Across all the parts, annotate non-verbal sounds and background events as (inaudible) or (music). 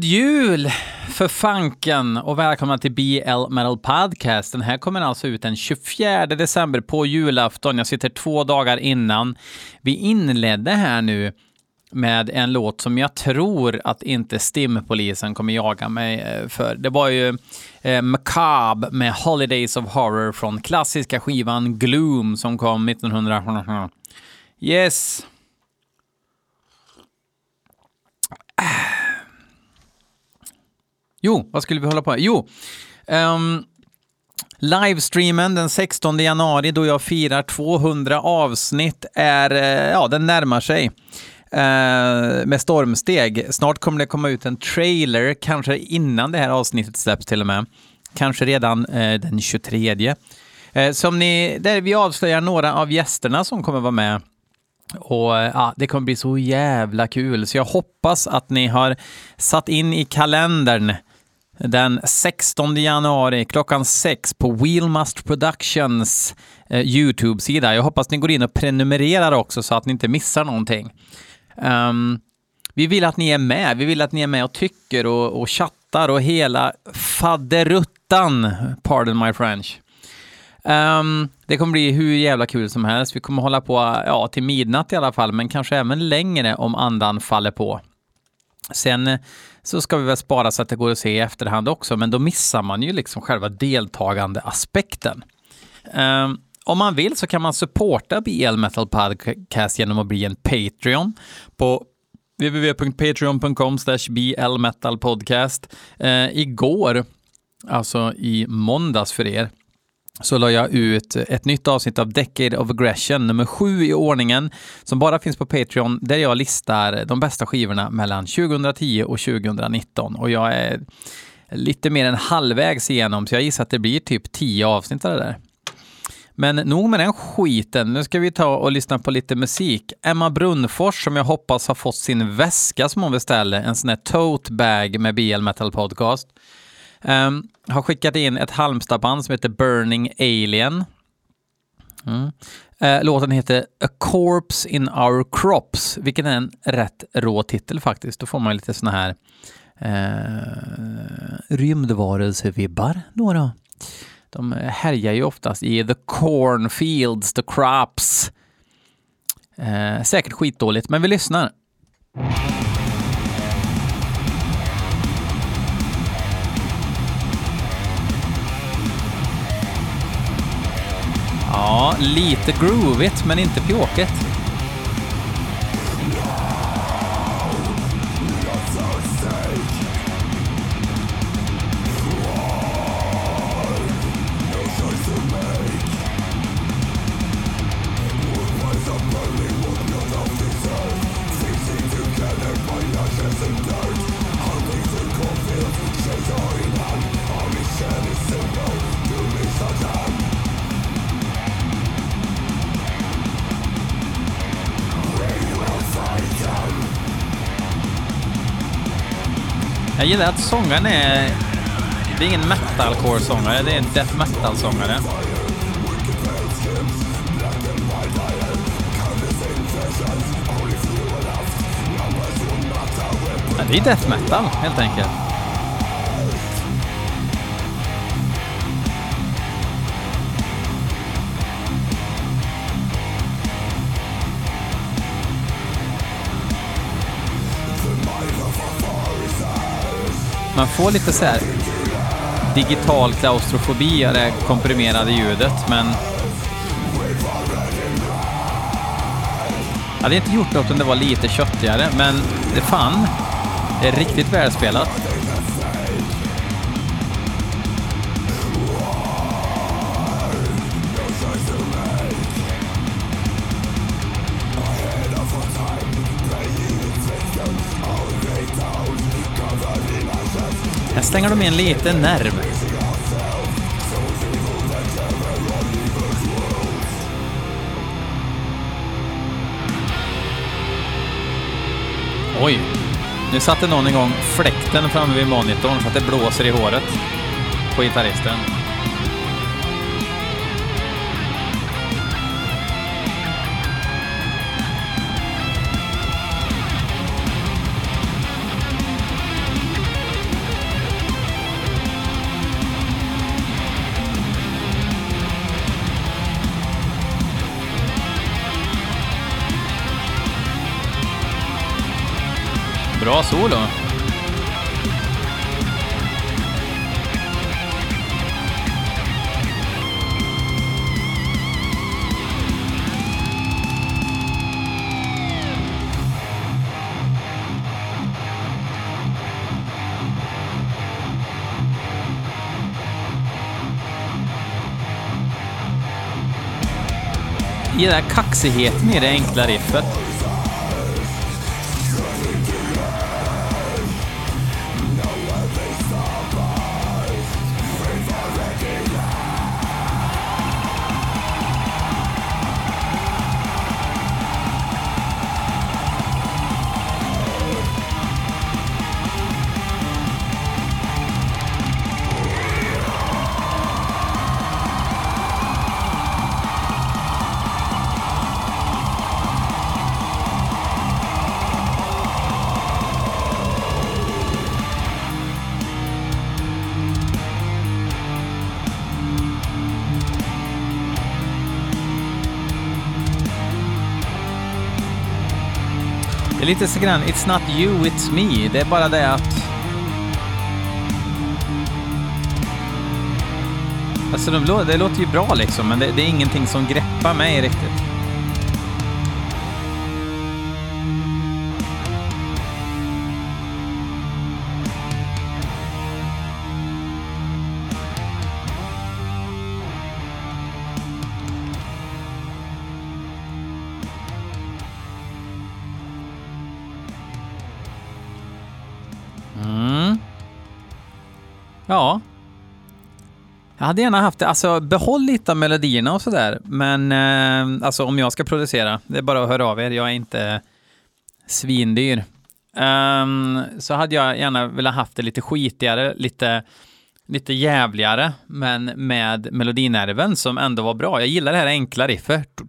God jul för fanken och välkomna till BL Metal Podcast. Den här kommer alltså ut den 24 december på julafton. Jag sitter två dagar innan. Vi inledde här nu med en låt som jag tror att inte Stimpolisen kommer jaga mig eh, för. Det var ju eh, Macabre med Holidays of Horror från klassiska skivan Gloom som kom 1900. Yes. Jo, vad skulle vi hålla på med? Jo, um, livestreamen den 16 januari då jag firar 200 avsnitt är, eh, ja, den närmar sig eh, med stormsteg. Snart kommer det komma ut en trailer, kanske innan det här avsnittet släpps till och med. Kanske redan eh, den 23. Eh, som ni, där vi avslöjar några av gästerna som kommer vara med och eh, ja, det kommer bli så jävla kul, så jag hoppas att ni har satt in i kalendern den 16 januari klockan 6 på Wheelmust Productions eh, YouTube-sida. Jag hoppas ni går in och prenumererar också så att ni inte missar någonting. Um, vi vill att ni är med. Vi vill att ni är med och tycker och, och chattar och hela faderuttan, pardon my French. Um, det kommer bli hur jävla kul som helst. Vi kommer hålla på ja, till midnatt i alla fall, men kanske även längre om andan faller på. Sen så ska vi väl spara så att det går att se i efterhand också, men då missar man ju liksom själva deltagandeaspekten. Um, om man vill så kan man supporta BL Metal Podcast genom att bli en Patreon på www.patreon.com blmetalpodcast. Uh, ehm, igår, alltså i måndags för er, så la jag ut ett nytt avsnitt av Decade of Aggression, nummer sju i ordningen, som bara finns på Patreon, där jag listar de bästa skivorna mellan 2010 och 2019. Och jag är lite mer än halvvägs igenom, så jag gissar att det blir typ tio avsnitt av det där. Men nog med den skiten. Nu ska vi ta och lyssna på lite musik. Emma Brunnfors som jag hoppas har fått sin väska som hon beställde, en sån här tote bag med BL Metal Podcast. Um, har skickat in ett Halmstadband som heter Burning Alien. Mm. Uh, låten heter A Corpse in Our Crops, vilket är en rätt rå titel faktiskt. Då får man lite såna här eh, uh, rymdvarelsevibbar då. De härjar ju oftast i the cornfields, the crops. Uh, säkert skitdåligt, men vi lyssnar. Ja, lite groovigt men inte pjåkigt. Gillar att sångaren är... Det är ingen metalcore-sångare, det är en death metal-sångare. Det är death metal, helt enkelt. Man får lite så här digital klaustrofobi av det komprimerade ljudet, men... Jag hade inte gjort något om det var lite köttigare, men det fan, det är riktigt välspelat. Här slänger de in lite nerv. Oj, nu satte någon igång fläkten framme vid monitorn så att det blåser i håret på gitarristen. Bra solo. I den där kaxigheten i det enkla riffet. Lite så grann, it's not you, it's me. Det är bara det att... Alltså det låter ju bra liksom, men det, det är ingenting som greppar mig riktigt. Mm. Ja. Jag hade gärna haft det. Alltså, behåll lite av melodierna och sådär. Men eh, alltså om jag ska producera, det är bara att höra av er. Jag är inte svindyr. Um, så hade jag gärna velat haft det lite skitigare, lite, lite jävligare, men med melodinerven som ändå var bra. Jag gillar det här enkla riffet.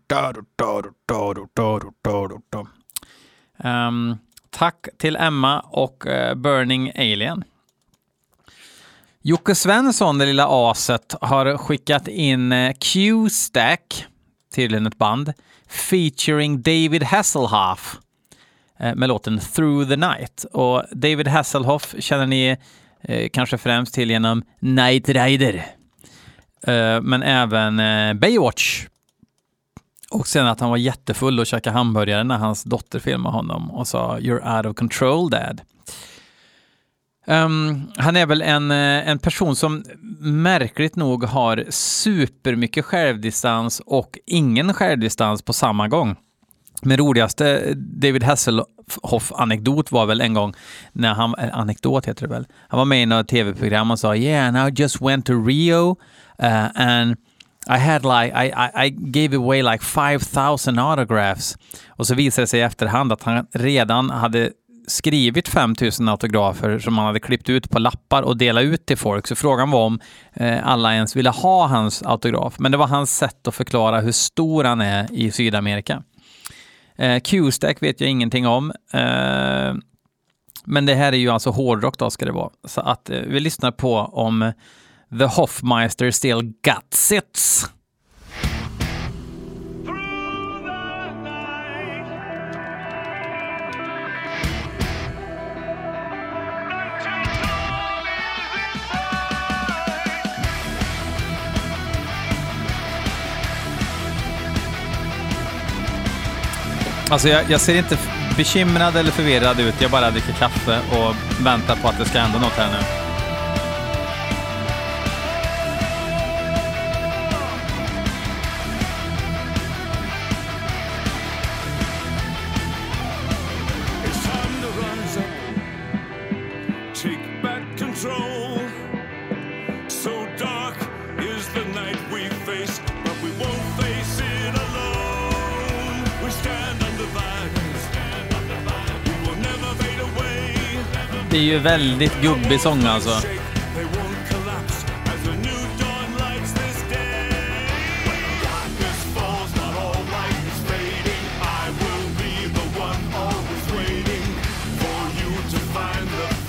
Um, tack till Emma och eh, Burning Alien. Jocke Svensson, det lilla aset, har skickat in eh, Q-Stack, tydligen ett band, featuring David Hasselhoff eh, med låten Through the Night. Och David Hasselhoff känner ni eh, kanske främst till genom Night Rider, eh, men även eh, Baywatch. Och sen att han var jättefull och käkade hamburgare när hans dotter filmade honom och sa “You're out of control dad”. Um, han är väl en, eh, en person som märkligt nog har supermycket självdistans och ingen självdistans på samma gång. Men roligaste eh, David Hasselhoff-anekdot var väl en gång när han, eh, anekdot heter det väl, han var med i något tv-program och sa “Yeah, and I just went to Rio uh, and i had like, I, I, I gave away like 5000 autographs. Och så visade det sig i efterhand att han redan hade skrivit 5000 autografer som han hade klippt ut på lappar och delat ut till folk. Så frågan var om eh, alla ens ville ha hans autograf. Men det var hans sätt att förklara hur stor han är i Sydamerika. Eh, Q-Stack vet jag ingenting om. Eh, men det här är ju alltså hårdrock då ska det vara. Så att eh, vi lyssnar på om The Hoffmeister still guts it. Alltså jag, jag, ser inte bekymrad eller förvirrad ut. Jag bara dricker kaffe och väntar på att det ska hända något här nu. Take back control. So dark is the night we face, but we won't face it alone. We stand undivided, we will never fade away. Det är ju väldigt gubbig sång alltså.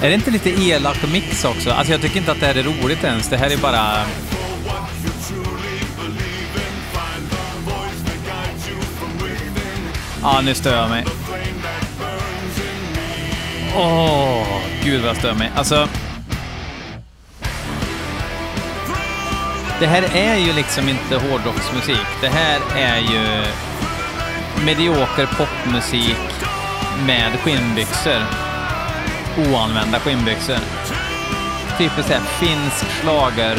Är det inte lite elak mix också? Alltså jag tycker inte att det här är roligt ens. Det här är bara... Ja, nu stör jag mig. Åh, oh. Åh, gud vad jag stör mig. Alltså... Det här är ju liksom inte hårdrocksmusik. Det här är ju medioker popmusik med skinnbyxor. Oanvända skinnbyxor. Typiskt såhär finsk schlager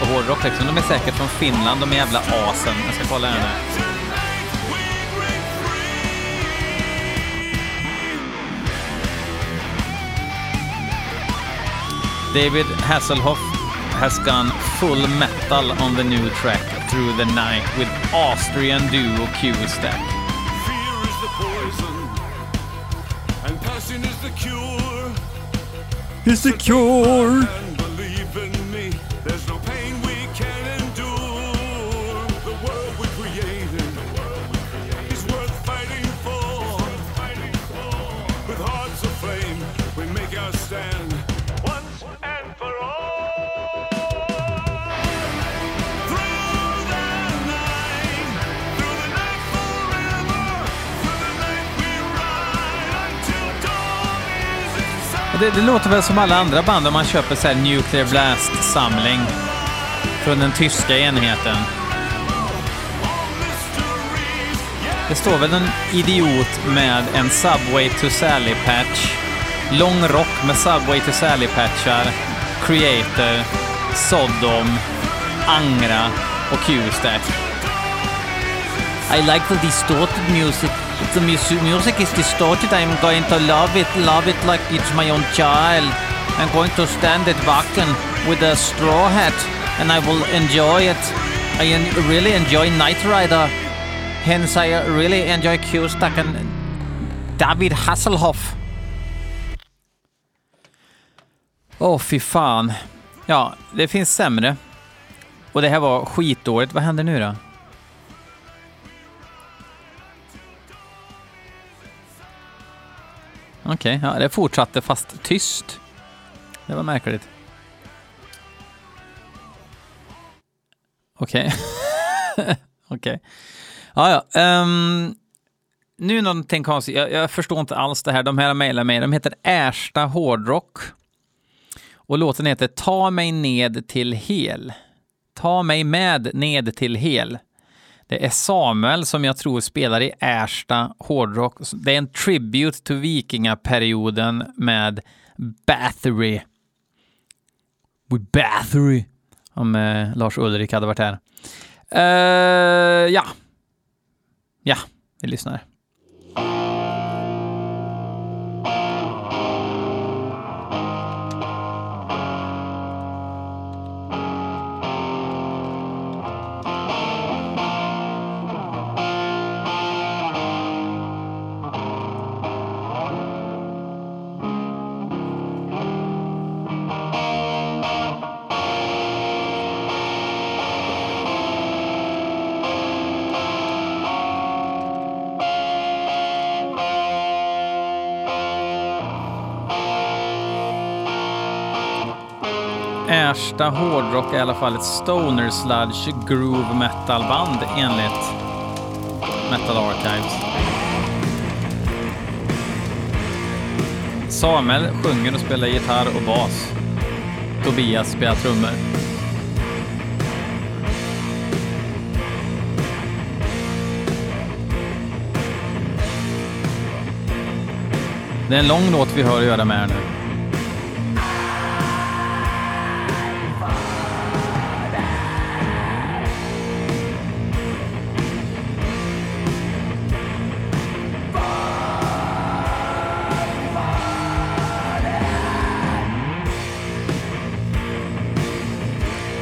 och eh, hårdrock liksom. De är säkert från Finland, de är jävla asen. Jag ska kolla här nu. David Hasselhoff has gone full metal on the new track Through the Night with Austrian duo Q-Stack. And passion is the cure. It's the cure! Det, det låter väl som alla andra band om man köper så här Nuclear Blast-samling från den tyska enheten. Det står väl en idiot med en Subway to Sally-patch, lång rock med Subway to Sally-patchar, Creator, Sodom, Angra och Q-Stack. I like the distorted music. The mus- music is distorted, I'm going to love it, love it like it's my own child. I'm going to stand at Wacken with a straw hat, and I will enjoy it. I en- really enjoy Knight Rider. Hence, I really enjoy Q-Stack and David Hasselhoff. Åh, fy fan. Ja, det finns sämre. Och det här var skitdåligt. Vad händer nu då? Okej, ja, det fortsatte fast tyst. Det var märkligt. Okej. (laughs) Okej. Ja, ja. Um, nu någonting konstigt. Jag, jag förstår inte alls det här. De här mejlar mig. De heter Ersta Hårdrock. Och låten heter Ta mig ned till hel. Ta mig med ned till hel. Det är Samuel som jag tror spelar i Ersta hårdrock. Det är en tribute till vikingaperioden med Bathory. With Bathory. Om eh, Lars Ulrik hade varit här. Uh, ja. Ja, vi lyssnar. Värsta hårdrock är i alla fall ett stoner sludge groove metal band enligt Metal Archives. Samuel sjunger och spelar gitarr och bas. Tobias spelar trummor. Det är en lång låt vi har att göra med här nu.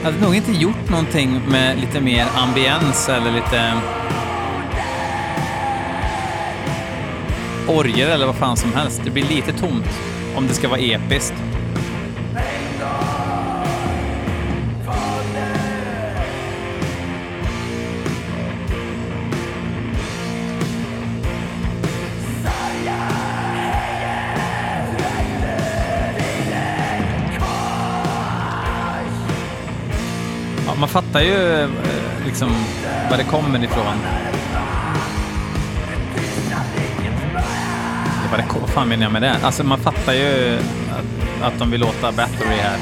Jag hade nog inte gjort någonting med lite mer ambiens eller lite orger eller vad fan som helst. Det blir lite tomt om det ska vara episkt. Fattar ju eh, liksom var det kommer ifrån. Vad, det, vad fan menar jag med det? Alltså man fattar ju att, att de vill låta Battery här.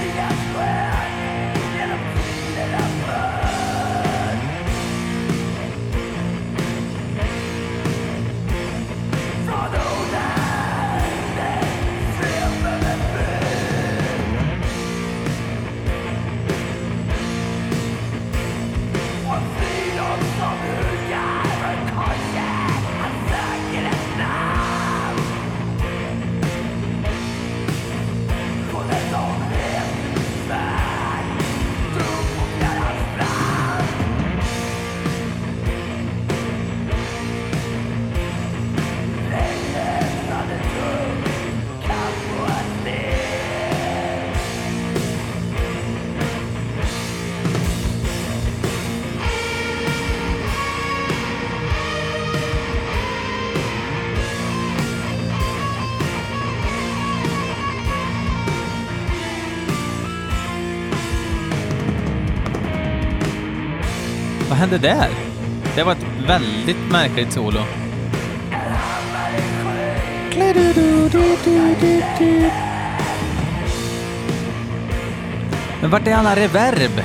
Hände där? Det var ett väldigt märkligt solo. Men vart är alla reverb?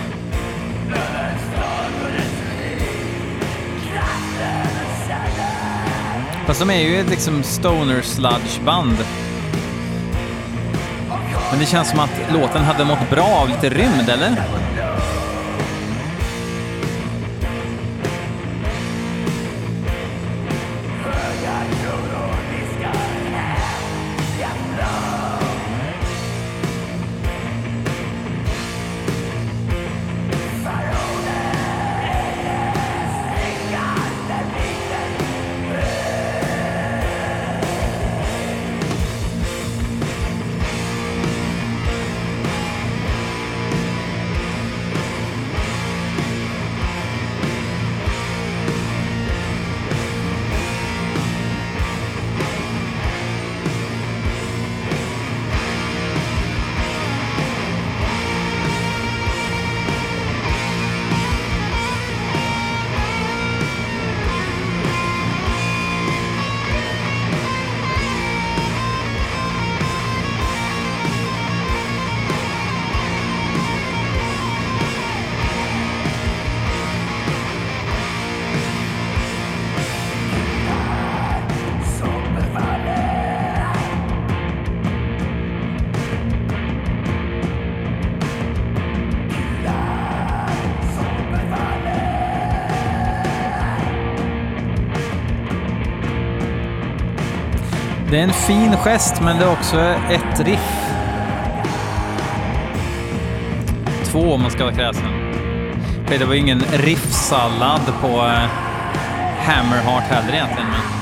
Fast de är ju ett liksom stoner sludge band. Men det känns som att låten hade mått bra av lite rymd, eller? Fin gest, men det är också ett riff. Två om man ska vara kräsen. Det var ju ingen riffsallad på eh, Hammerheart heller egentligen. Men...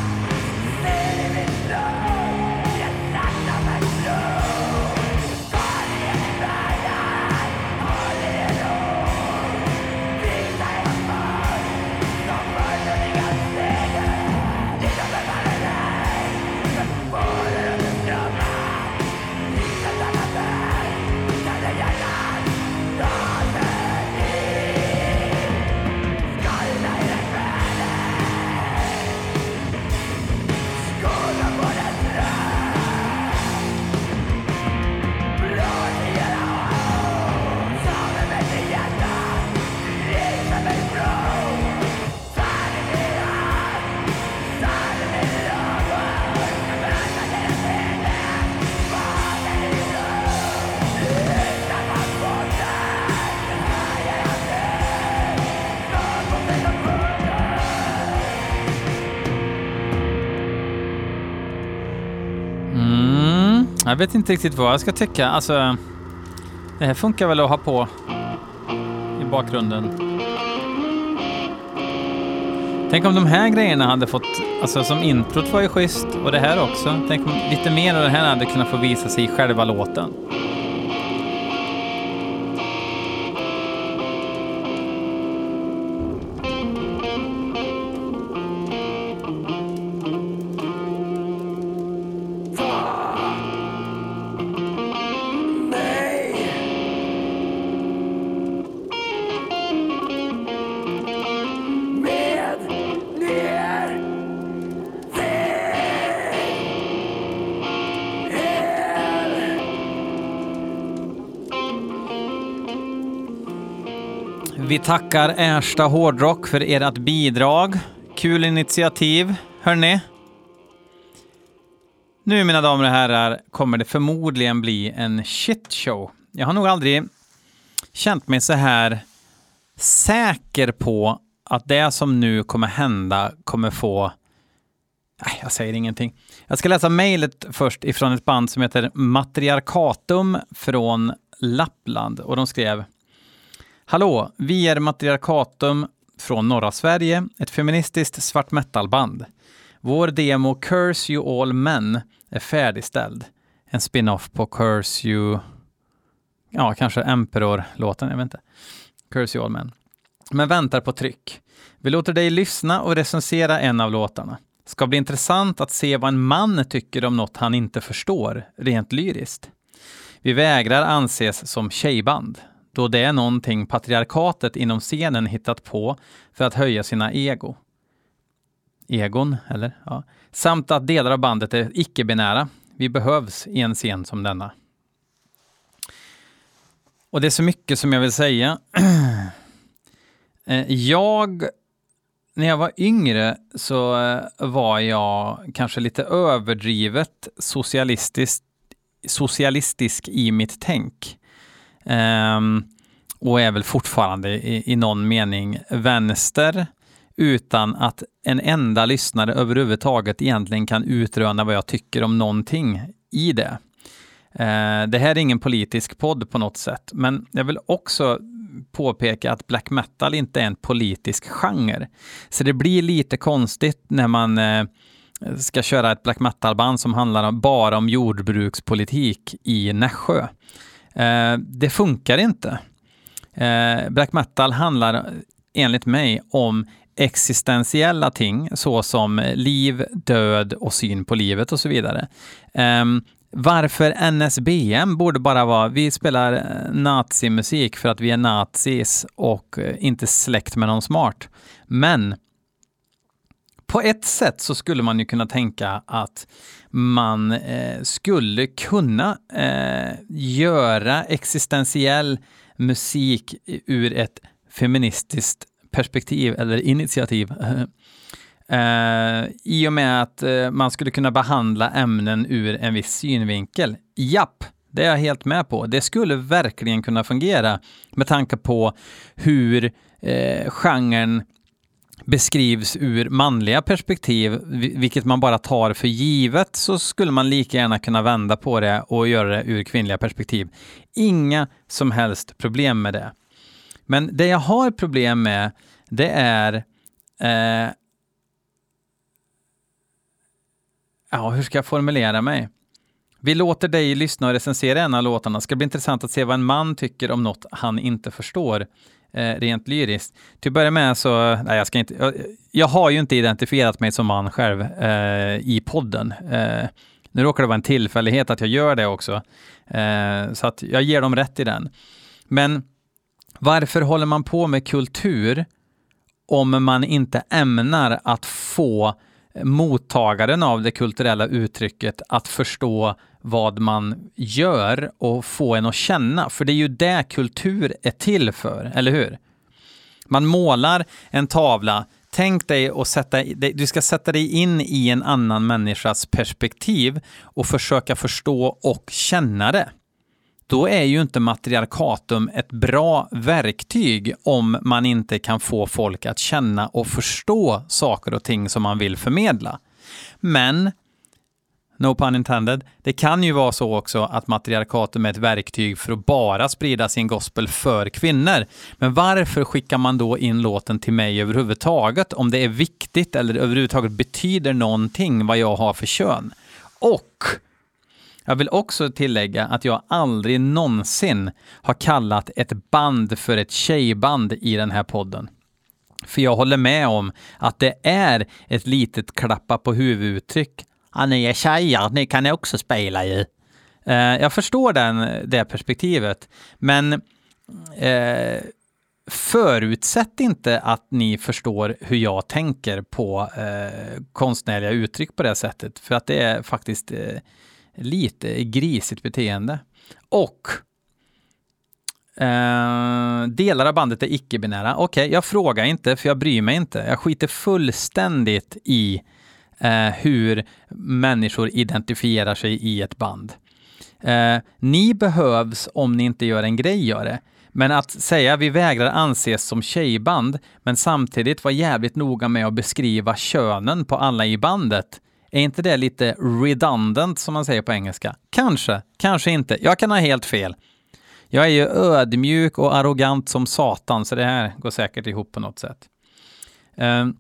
Jag vet inte riktigt vad jag ska tycka. Alltså, det här funkar väl att ha på i bakgrunden. Tänk om de här grejerna hade fått, alltså som introt var ju schysst och det här också. Tänk om lite mer av det här hade kunnat få visa sig i själva låten. Tackar Ersta Hårdrock för ert bidrag. Kul initiativ, hörni. Nu, mina damer och herrar, kommer det förmodligen bli en shitshow. Jag har nog aldrig känt mig så här säker på att det som nu kommer hända kommer få... Nej, jag säger ingenting. Jag ska läsa mejlet först ifrån ett band som heter Matriarkatum från Lappland och de skrev Hallå, vi är Matriarkatum från norra Sverige, ett feministiskt svart metal-band. Vår demo Curse You All Men är färdigställd. En spin-off på Curse You... Ja, kanske Emperor-låten, jag vet inte. Curse You All Men. Men väntar på tryck. Vi låter dig lyssna och recensera en av låtarna. Ska bli intressant att se vad en man tycker om något han inte förstår, rent lyriskt. Vi vägrar anses som tjejband, då det är någonting patriarkatet inom scenen hittat på för att höja sina ego. Egon, eller? Ja. Samt att delar av bandet är icke-binära. Vi behövs i en scen som denna. Och det är så mycket som jag vill säga. (clears throat) Eh, jag, när jag var yngre så eh, var jag kanske lite överdrivet socialistisk, socialistisk i mitt tänk. Ehm, och är väl fortfarande i, i någon mening vänster utan att en enda lyssnare överhuvudtaget egentligen kan utröna vad jag tycker om någonting i det. Ehm, det här är ingen politisk podd på något sätt, men jag vill också påpeka att black metal inte är en politisk genre. Så det blir lite konstigt när man eh, ska köra ett black metal-band som handlar bara om jordbrukspolitik i Nässjö. Eh, det funkar inte. Eh, black metal handlar enligt mig om existentiella ting såsom liv, död och syn på livet och så vidare. Ehm, varför NSBM borde bara vara, vi spelar eh, nazimusik för att vi är nazis och eh, inte släkt med någon smart. Men på ett sätt så skulle man ju kunna tänka att man eh, skulle kunna eh, göra existentiell musik ur ett feministiskt perspektiv eller initiativ. Uh, (laughs) I och med att uh, man skulle kunna behandla ämnen ur en viss synvinkel. Japp, det är jag helt med på. Det skulle verkligen kunna fungera med tanke på hur uh, genren beskrivs ur manliga perspektiv, vilket man bara tar för givet, så skulle man lika gärna kunna vända på det och göra det ur kvinnliga perspektiv. Inga som helst problem med det. Men det jag har problem med, det är eh, Ja, hur ska jag formulera mig? Vi låter dig lyssna och recensera en av låtarna. Det ska bli intressant att se vad en man tycker om något han inte förstår eh, rent lyriskt. Till att börja med så, nej jag ska inte, jag, jag har ju inte identifierat mig som man själv eh, i podden. Eh, nu råkar det vara en tillfällighet att jag gör det också, eh, så att jag ger dem rätt i den. Men varför håller man på med kultur om man inte ämnar att få mottagaren av det kulturella uttrycket att förstå vad man gör och få en att känna. För det är ju det kultur är till för, eller hur? Man målar en tavla, tänk dig att sätta, du ska sätta dig in i en annan människas perspektiv och försöka förstå och känna det. Då är ju inte matriarkatum ett bra verktyg om man inte kan få folk att känna och förstå saker och ting som man vill förmedla. Men no pun intended. Det kan ju vara så också att matriarkatum är ett verktyg för att bara sprida sin gospel för kvinnor. Men varför skickar man då in låten till mig överhuvudtaget om det är viktigt eller överhuvudtaget betyder någonting vad jag har för kön? Och jag vill också tillägga att jag aldrig någonsin har kallat ett band för ett tjejband i den här podden. För jag håller med om att det är ett litet klappa på huvuduttryck. Ja, ni är tjejer, ni kan också spela ju. Eh, jag förstår den, det perspektivet, men eh, förutsätt inte att ni förstår hur jag tänker på eh, konstnärliga uttryck på det sättet, för att det är faktiskt eh, lite grisigt beteende. Och eh, delar av bandet är icke-binära. Okej, okay, jag frågar inte för jag bryr mig inte. Jag skiter fullständigt i eh, hur människor identifierar sig i ett band. Eh, ni behövs om ni inte gör en grej av det. Men att säga vi vägrar anses som tjejband, men samtidigt vara jävligt noga med att beskriva könen på alla i bandet, är inte det lite redundant som man säger på engelska? Kanske, kanske inte. Jag kan ha helt fel. Jag är ju ödmjuk och arrogant som satan, så det här går säkert ihop på något sätt. Ehm,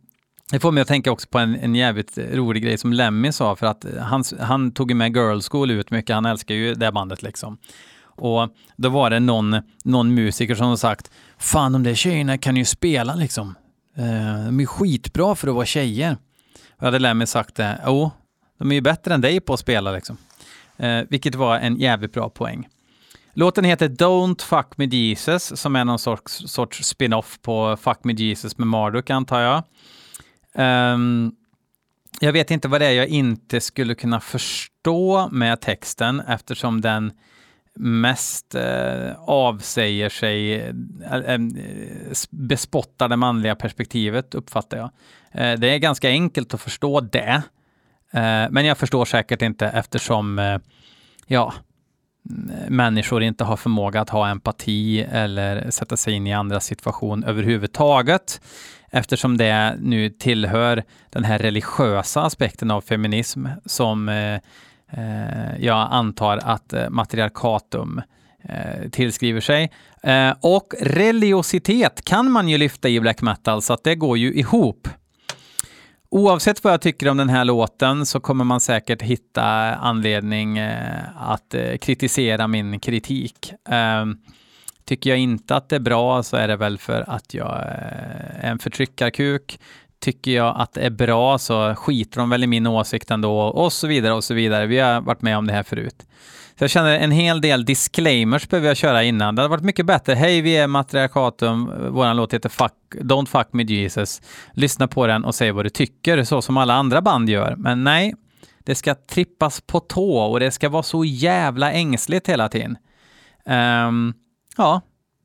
det får mig att tänka också på en, en jävligt rolig grej som Lemmy sa, för att han, han tog med Girl School ut mycket, han älskar ju det bandet liksom. Och då var det någon, någon musiker som sagt, fan de där tjejerna kan ju spela liksom. Ehm, de är skitbra för att vara tjejer. Jag hade Lemmy sagt det, jo, de är ju bättre än dig på att spela liksom. Eh, vilket var en jävligt bra poäng. Låten heter Don't Fuck Me Jesus, som är någon sorts, sorts spin-off på Fuck Me Jesus med Marduk, antar jag. Um, jag vet inte vad det är jag inte skulle kunna förstå med texten eftersom den mest eh, avsäger sig, eh, eh bespottar det manliga perspektivet, uppfattar jag. Eh, det är ganska enkelt att förstå det, eh, men jag förstår säkert inte eftersom, eh, ja, människor inte har förmåga att ha empati eller sätta sig in i andra situation överhuvudtaget eftersom det nu tillhör den här religiösa aspekten av feminism som eh Eh, jag antar att eh, matriarkatum eh, tillskriver sig. Och religiositet kan man ju lyfta i black metal, så att det går ju ihop. Oavsett vad jag tycker om den här låten så kommer man säkert hitta anledning att kritisera min kritik. Ehm, tycker jag inte att det är bra så är det väl för att jag är en förtryckarkuk. Tycker jag att det är bra så skiter de väl i min åsikt ändå och så vidare och så vidare. Vi har varit med om det här förut. Så jag känner en hel del disclaimers behöver jag köra innan. Det hade varit mycket bättre. Hej, vi är Matriarkatum. Vår låt heter fuck, Don't fuck me Jesus. Lyssna på den och säg vad du tycker, så som alla andra band gör. Men nej, det ska trippas på tå och det ska vara så jävla ängsligt hela tiden. Um, ja,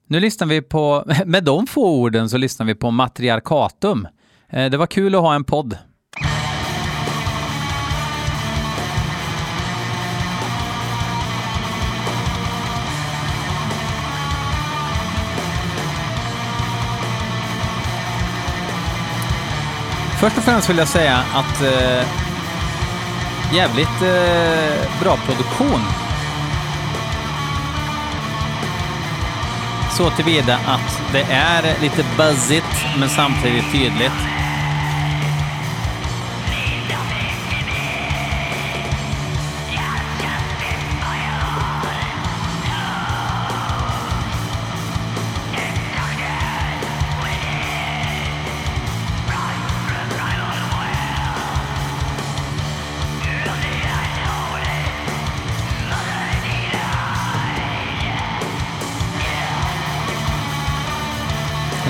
nu lyssnar vi på, (laughs) med de få orden så lyssnar vi på Matriarkatum. Eh, det var kul att ha en podd. Först och främst vill jag säga att eh, jävligt eh, bra produktion. Så tillvida att det är lite buzzigt men samtidigt tydligt.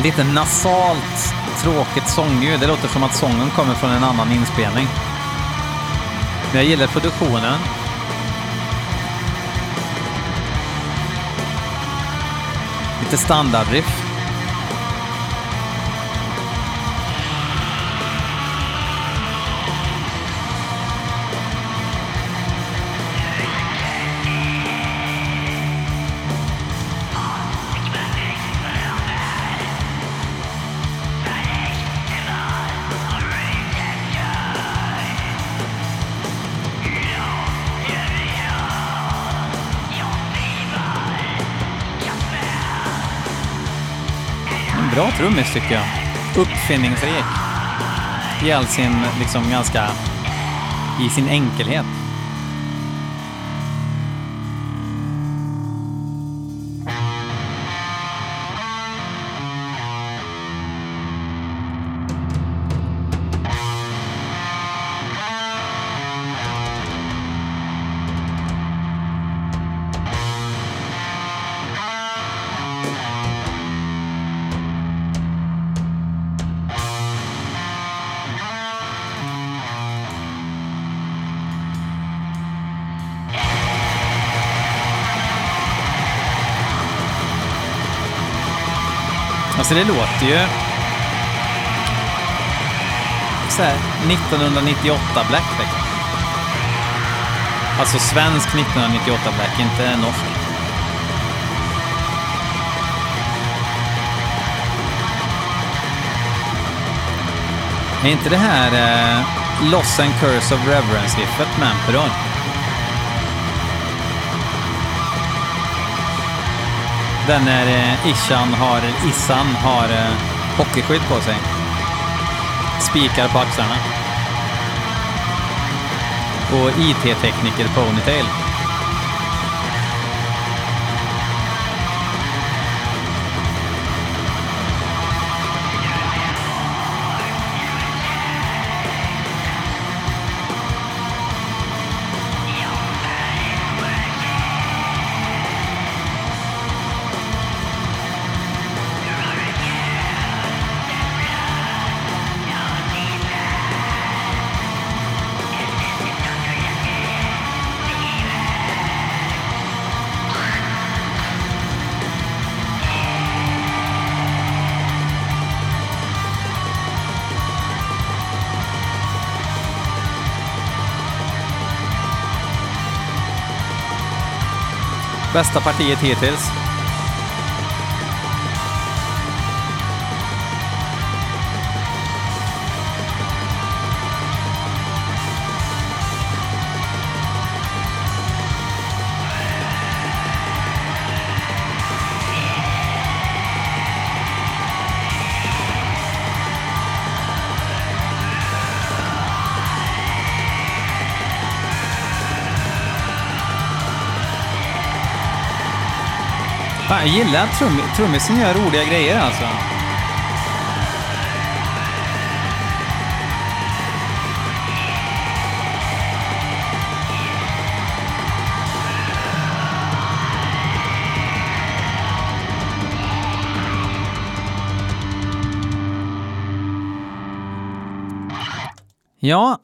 Lite nasalt, tråkigt sångljud. Det låter som att sången kommer från en annan inspelning. Men jag gillar produktionen. Lite standardriff. En bra trummis tycker jag. Uppfinningsrik. I all sin, liksom ganska, i sin enkelhet. Alltså det låter ju... Så här, 1998 Black liksom. Alltså svensk 1998 Black, inte norsk. Är inte det här eh, Loss and Curse of Reverence-riffet med Emperor? Den när eh, Ishan har, Issan har eh, hockeyskydd på sig. Spikar på axlarna. Och IT-tekniker Ponytail. Bästa partiet hittills. Fan, jag gillar att trum, trummisen gör roliga grejer alltså. Ja,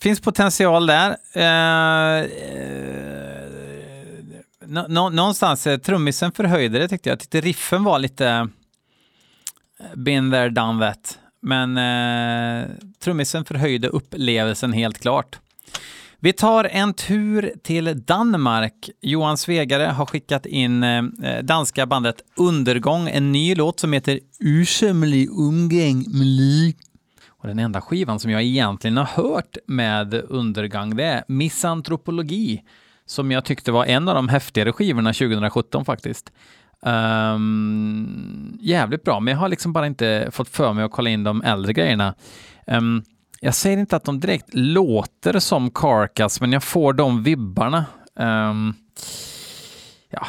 finns potential där. Eh, eh, nå- någonstans, eh, trummisen förhöjde det tyckte jag. Jag tyckte riffen var lite eh, been there, done that. Men eh, trummisen förhöjde upplevelsen helt klart. Vi tar en tur till Danmark. Johan Svegare har skickat in eh, eh danska bandet Undergång, en ny låt som heter Ursämlig umgäng. Och den enda skivan som jag egentligen har hört med Undergång, det är Misantropologi, som jag tyckte var en av de häftigare skivorna 2017 faktiskt. Um, jävligt bra, men jag har liksom bara inte fått för mig att kolla in de äldre grejerna. Um, jag säger inte att de direkt låter som Carcass, men jag får de vibbarna. Um, ja,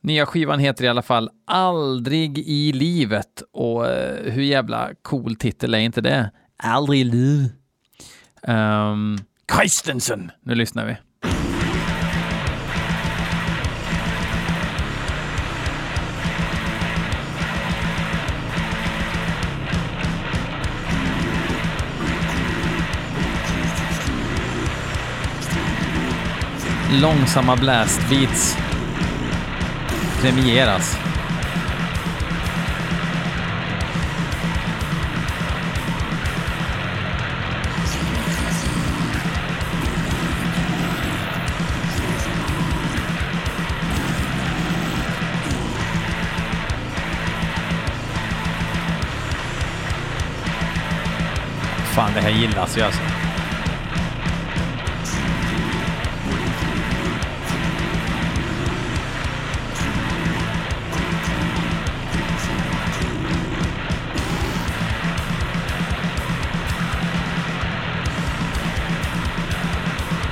nya skivan heter i alla fall Aldrig i livet och uh, hur jävla cool titel är inte det? Aldrig i livet. Um, Christensen, nu lyssnar vi. Långsamma blastbeats... premieras. Fan, det här gillas ju alltså.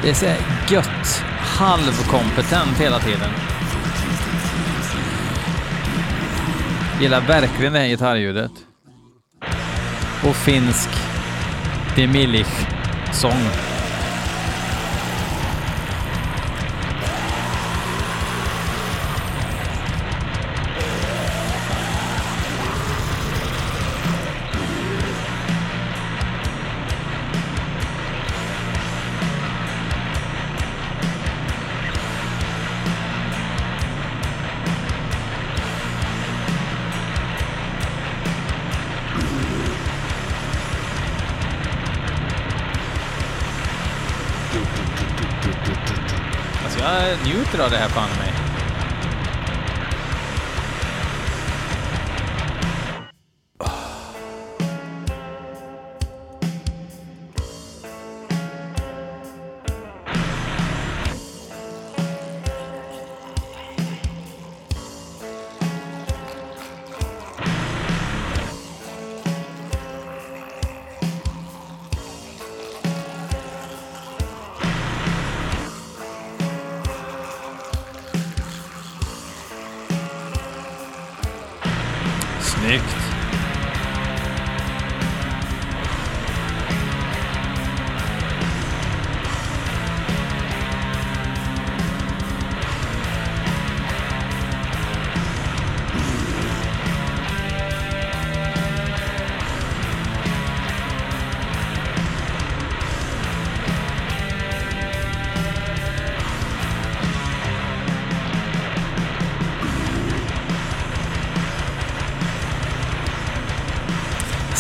Det är så gött halvkompetent hela tiden. Gillar verkligen det här gitarrljudet. Och finsk Demilish-sång. Jag njuter av det här fan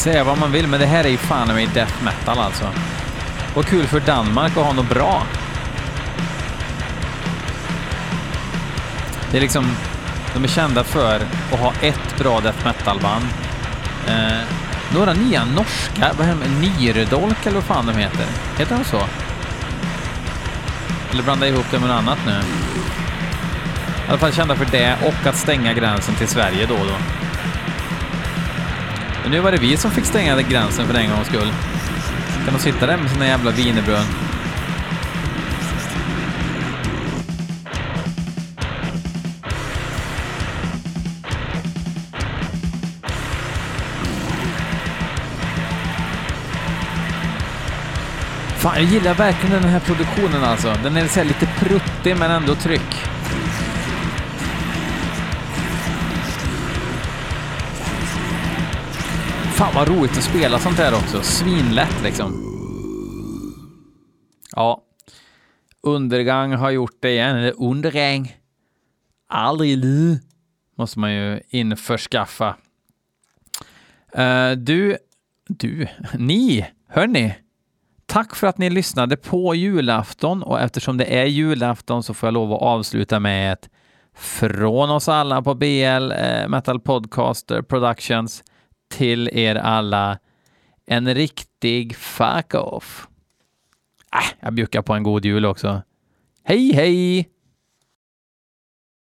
Säga vad man vill, men det här är ju fan i mig death metal alltså. Vad kul för Danmark att ha något bra. Det är liksom, de är kända för att ha ett bra death metal-band. Eh, några nya norska, vad heter de? Nirdolk eller vad fan de heter. Heter de så? Eller blandar ihop det med något annat nu? I alla fall kända för det och att stänga gränsen till Sverige då och då. Men nu var det vi som fick stänga gränsen för en gångs skull. Kan de sitta där med sina jävla wienerbröd? Fan, jag gillar verkligen den här produktionen alltså. Den är så här lite pruttig men ändå tryck. Fan vad roligt att spela sånt här också. Svinlätt liksom. Ja. Undergang har gjort det igen. Eller undergäng. Aldrig lu. Måste man ju införskaffa. Uh, du, du, ni, hörni. Tack för att ni lyssnade på julafton och eftersom det är julafton så får jag lov att avsluta med ett från oss alla på BL eh, Metal Podcaster Productions till er alla en riktig fuck off. Äh, jag bjuckar på en god jul också. Hej hej!